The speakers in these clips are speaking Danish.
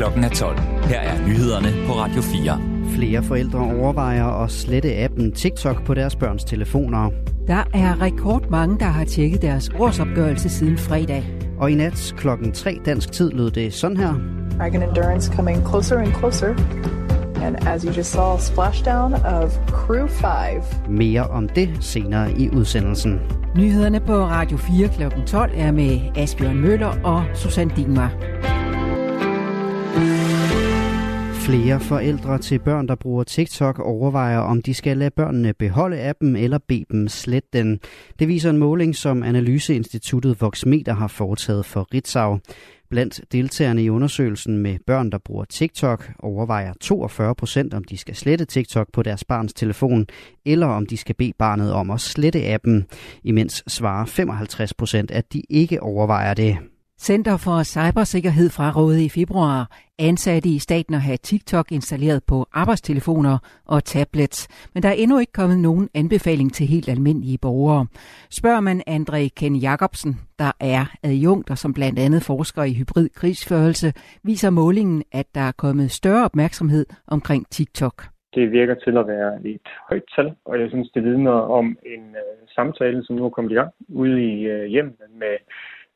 Klokken er 12. Her er nyhederne på Radio 4. Flere forældre overvejer at slette appen TikTok på deres børns telefoner. Der er rekordmange, der har tjekket deres årsopgørelse siden fredag. Og i nat klokken 3 dansk tid lød det sådan her. Dragon Endurance coming closer and closer. And as you just saw, splashdown of Crew 5. Mere om det senere i udsendelsen. Nyhederne på Radio 4 kl. 12 er med Asbjørn Møller og Susanne Dingmar. Flere forældre til børn, der bruger TikTok, overvejer, om de skal lade børnene beholde appen eller bede dem slet den. Det viser en måling, som Analyseinstituttet Voxmeter har foretaget for Ritzau. Blandt deltagerne i undersøgelsen med børn, der bruger TikTok, overvejer 42 procent, om de skal slette TikTok på deres barns telefon, eller om de skal bede barnet om at slette appen, imens svarer 55 procent, at de ikke overvejer det. Center for Cybersikkerhed fra Rådet i februar ansatte i staten at have TikTok installeret på arbejdstelefoner og tablets, men der er endnu ikke kommet nogen anbefaling til helt almindelige borgere. Spørger man André Ken Jacobsen, der er adjunkt og som blandt andet forsker i hybrid krigsførelse, viser målingen, at der er kommet større opmærksomhed omkring TikTok. Det virker til at være et højt tal, og jeg synes, det vidner om en øh, samtale, som nu er kommet i gang ude i øh, hjemmet med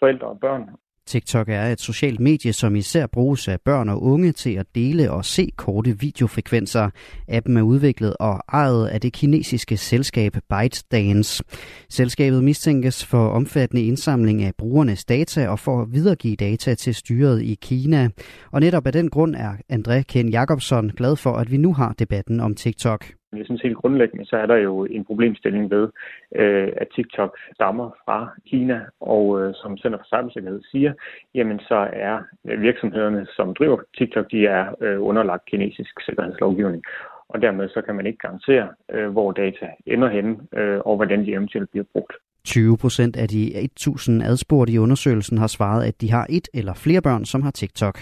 forældre og børn TikTok er et socialt medie, som især bruges af børn og unge til at dele og se korte videofrekvenser. Appen er udviklet og ejet af det kinesiske selskab ByteDance. Selskabet mistænkes for omfattende indsamling af brugernes data og for at videregive data til styret i Kina. Og netop af den grund er André Ken Jacobson glad for, at vi nu har debatten om TikTok. Jeg synes helt grundlæggende, så er der jo en problemstilling ved, øh, at TikTok stammer fra Kina, og øh, som Center for Cybersikkerhed siger, jamen så er virksomhederne, som driver TikTok, de er øh, underlagt kinesisk sikkerhedslovgivning. Og dermed så kan man ikke garantere, hvor data ender henne, og hvordan de eventuelt bliver brugt. 20 procent af de 1000 adspurgte i undersøgelsen har svaret, at de har et eller flere børn, som har TikTok.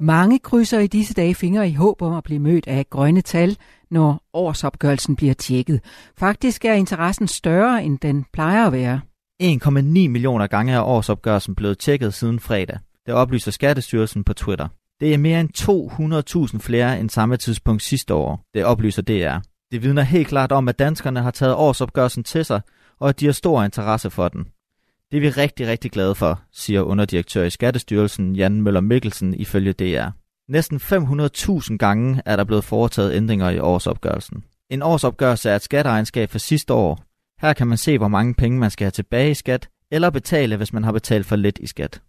Mange krydser i disse dage fingre i håb om at blive mødt af grønne tal, når årsopgørelsen bliver tjekket. Faktisk er interessen større, end den plejer at være. 1,9 millioner gange er årsopgørelsen blevet tjekket siden fredag. Det oplyser Skattestyrelsen på Twitter. Det er mere end 200.000 flere end samme tidspunkt sidste år, det oplyser DR. Det vidner helt klart om, at danskerne har taget årsopgørelsen til sig, og at de har stor interesse for den. Det er vi rigtig, rigtig glade for, siger underdirektør i Skattestyrelsen Jan Møller Mikkelsen ifølge DR. Næsten 500.000 gange er der blevet foretaget ændringer i årsopgørelsen. En årsopgørelse er et skatteregnskab for sidste år. Her kan man se, hvor mange penge man skal have tilbage i skat, eller betale, hvis man har betalt for lidt i skat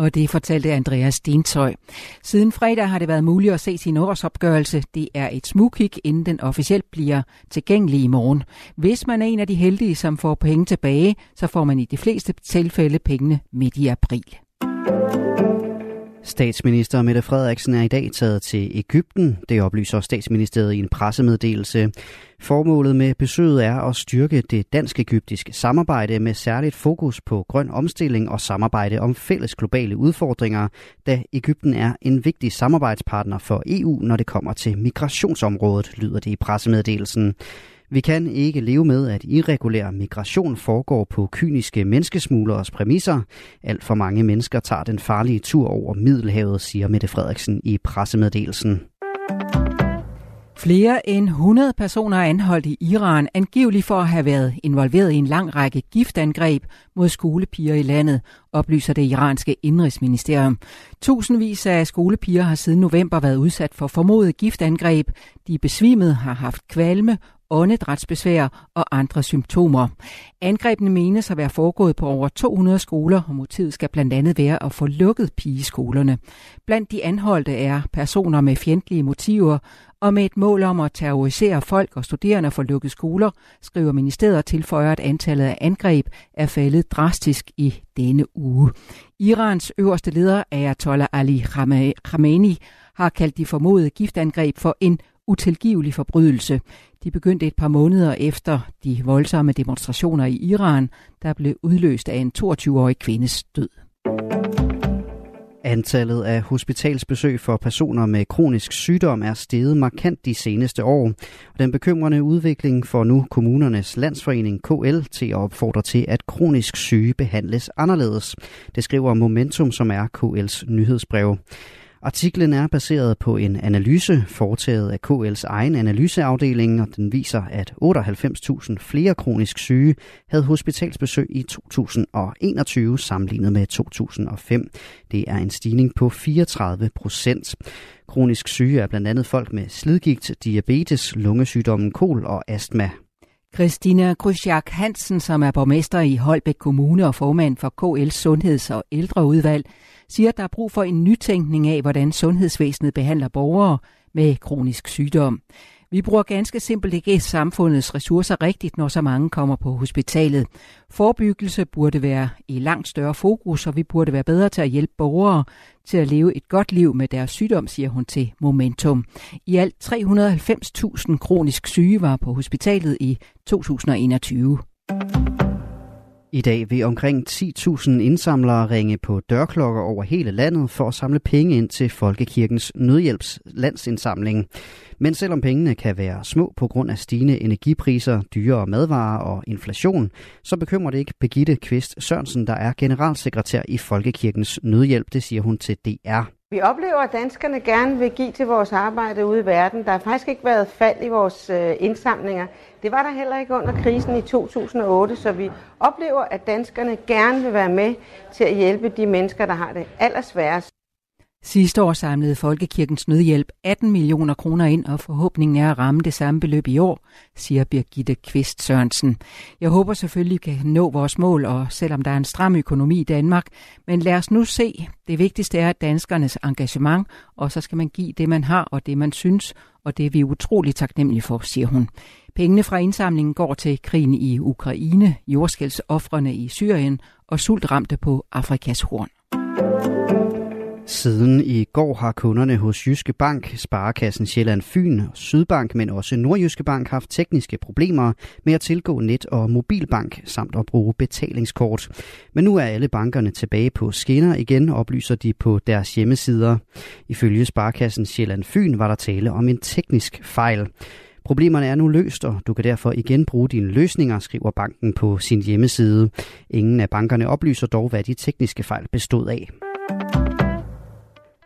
og det fortalte Andreas Stentøj. Siden fredag har det været muligt at se sin årsopgørelse. Det er et smugkig, inden den officielt bliver tilgængelig i morgen. Hvis man er en af de heldige, som får penge tilbage, så får man i de fleste tilfælde pengene midt i april. Statsminister Mette Frederiksen er i dag taget til Ægypten. Det oplyser statsministeriet i en pressemeddelelse. Formålet med besøget er at styrke det dansk-ægyptiske samarbejde med særligt fokus på grøn omstilling og samarbejde om fælles globale udfordringer, da Ægypten er en vigtig samarbejdspartner for EU, når det kommer til migrationsområdet, lyder det i pressemeddelelsen. Vi kan ikke leve med, at irregulær migration foregår på kyniske menneskesmugleres præmisser. Alt for mange mennesker tager den farlige tur over Middelhavet, siger Mette Frederiksen i pressemeddelelsen. Flere end 100 personer er anholdt i Iran, angiveligt for at have været involveret i en lang række giftangreb mod skolepiger i landet, oplyser det iranske indrigsministerium. Tusindvis af skolepiger har siden november været udsat for formodet giftangreb. De besvimede har haft kvalme åndedrætsbesvær og andre symptomer. Angrebene menes at være foregået på over 200 skoler, og motivet skal blandt andet være at få lukket pigeskolerne. Blandt de anholdte er personer med fjendtlige motiver, og med et mål om at terrorisere folk og studerende for lukket skoler, skriver ministeriet og tilføjer, at antallet af angreb er faldet drastisk i denne uge. Irans øverste leder, Ayatollah Ali Khamenei, har kaldt de formodede giftangreb for en utilgivelig forbrydelse. De begyndte et par måneder efter de voldsomme demonstrationer i Iran, der blev udløst af en 22-årig kvindes død. Antallet af hospitalsbesøg for personer med kronisk sygdom er steget markant de seneste år. Den bekymrende udvikling får nu kommunernes landsforening KL til at opfordre til, at kronisk syge behandles anderledes. Det skriver Momentum, som er KL's nyhedsbrev. Artiklen er baseret på en analyse foretaget af KL's egen analyseafdeling, og den viser, at 98.000 flere kronisk syge havde hospitalsbesøg i 2021 sammenlignet med 2005. Det er en stigning på 34 procent. Kronisk syge er blandt andet folk med slidgigt, diabetes, lungesygdommen kol og astma. Christina Krysjak Hansen, som er borgmester i Holbæk Kommune og formand for KL's Sundheds- og Ældreudvalg, siger, at der er brug for en nytænkning af, hvordan sundhedsvæsenet behandler borgere med kronisk sygdom. Vi bruger ganske simpelt ikke samfundets ressourcer rigtigt, når så mange kommer på hospitalet. Forebyggelse burde være i langt større fokus, og vi burde være bedre til at hjælpe borgere til at leve et godt liv med deres sygdom, siger hun til Momentum. I alt 390.000 kronisk syge var på hospitalet i 2021. I dag vil omkring 10.000 indsamlere ringe på dørklokker over hele landet for at samle penge ind til Folkekirkens Nødhjælps landsindsamling. Men selvom pengene kan være små på grund af stigende energipriser, dyrere madvarer og inflation, så bekymrer det ikke Begitte Kvist Sørensen, der er generalsekretær i Folkekirkens Nødhjælp. Det siger hun til DR. Vi oplever, at danskerne gerne vil give til vores arbejde ude i verden. Der har faktisk ikke været fald i vores øh, indsamlinger. Det var der heller ikke under krisen i 2008, så vi oplever, at danskerne gerne vil være med til at hjælpe de mennesker, der har det allersværest. Sidste år samlede Folkekirkens Nødhjælp 18 millioner kroner ind, og forhåbningen er at ramme det samme beløb i år, siger Birgitte Kvist Sørensen. Jeg håber selvfølgelig, at vi kan nå vores mål, og selvom der er en stram økonomi i Danmark, men lad os nu se. Det vigtigste er danskernes engagement, og så skal man give det, man har, og det, man synes, og det er vi utrolig taknemmelige for, siger hun. Pengene fra indsamlingen går til krigen i Ukraine, jordskældsoffrene i Syrien og sultramte på Afrikas horn. Siden i går har kunderne hos Jyske Bank, Sparekassen Sjælland Fyn, Sydbank, men også Nordjyske Bank haft tekniske problemer med at tilgå net- og mobilbank samt at bruge betalingskort. Men nu er alle bankerne tilbage på skinner igen, oplyser de på deres hjemmesider. Ifølge Sparekassen Sjælland Fyn var der tale om en teknisk fejl. Problemerne er nu løst, og du kan derfor igen bruge dine løsninger, skriver banken på sin hjemmeside. Ingen af bankerne oplyser dog, hvad de tekniske fejl bestod af.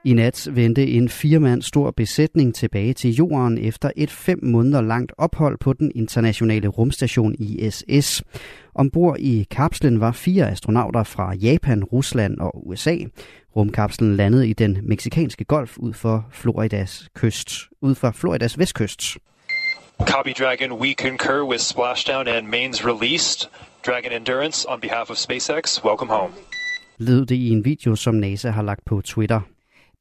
I nat vendte en firemand stor besætning tilbage til jorden efter et fem måneder langt ophold på den internationale rumstation ISS. Ombord i kapslen var fire astronauter fra Japan, Rusland og USA. Rumkapslen landede i den meksikanske golf ud for Floridas kyst, ud fra Floridas vestkyst. Copy Dragon, we concur with splashdown and mains released. Dragon Endurance on behalf of SpaceX, welcome home. Lød det i en video, som NASA har lagt på Twitter.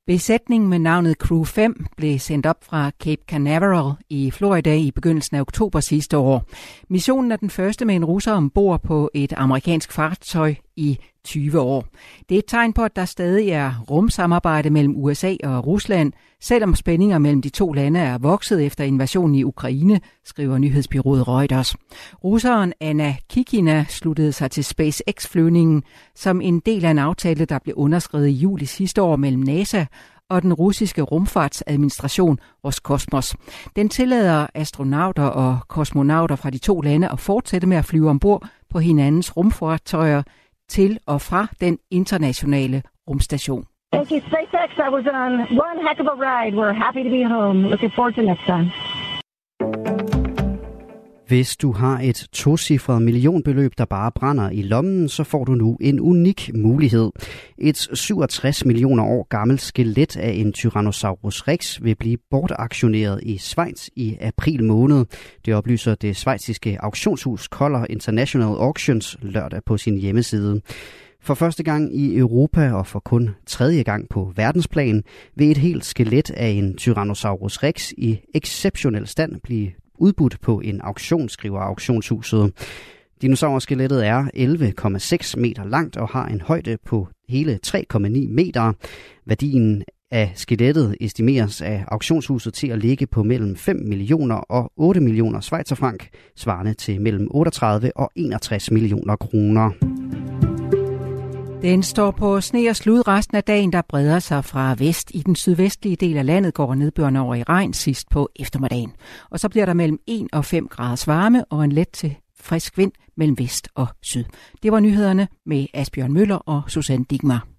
Besætningen med navnet Crew 5 blev sendt op fra Cape Canaveral i Florida i begyndelsen af oktober sidste år. Missionen er den første med en russer ombord på et amerikansk fartøj i 20 år. Det er et tegn på, at der stadig er rumsamarbejde mellem USA og Rusland, selvom spændinger mellem de to lande er vokset efter invasionen i Ukraine, skriver nyhedsbyrået Reuters. Russeren Anna Kikina sluttede sig til SpaceX-flyvningen som en del af en aftale, der blev underskrevet i juli sidste år mellem NASA og den russiske rumfartsadministration Roskosmos. Den tillader astronauter og kosmonauter fra de to lande at fortsætte med at flyve ombord på hinandens rumfartøjer til og fra den internationale rumstation. Thank you, SpaceX. I was on one heck of a ride. We're happy to be home. Looking forward to next time. Hvis du har et tocifret millionbeløb, der bare brænder i lommen, så får du nu en unik mulighed. Et 67 millioner år gammelt skelet af en Tyrannosaurus rex vil blive bortaktioneret i Schweiz i april måned. Det oplyser det svejsiske auktionshus Color International Auctions lørdag på sin hjemmeside. For første gang i Europa og for kun tredje gang på verdensplan vil et helt skelet af en Tyrannosaurus rex i exceptionel stand blive udbudt på en auktion, skriver auktionshuset. Dinosaurskelettet er 11,6 meter langt og har en højde på hele 3,9 meter. Værdien af skelettet estimeres af auktionshuset til at ligge på mellem 5 millioner og 8 millioner schweizerfrank, svarende til mellem 38 og 61 millioner kroner. Den står på sne og slud resten af dagen, der breder sig fra vest. I den sydvestlige del af landet går nedbøren over i regn sidst på eftermiddagen. Og så bliver der mellem 1 og 5 graders varme og en let til frisk vind mellem vest og syd. Det var nyhederne med Asbjørn Møller og Susanne Digmar.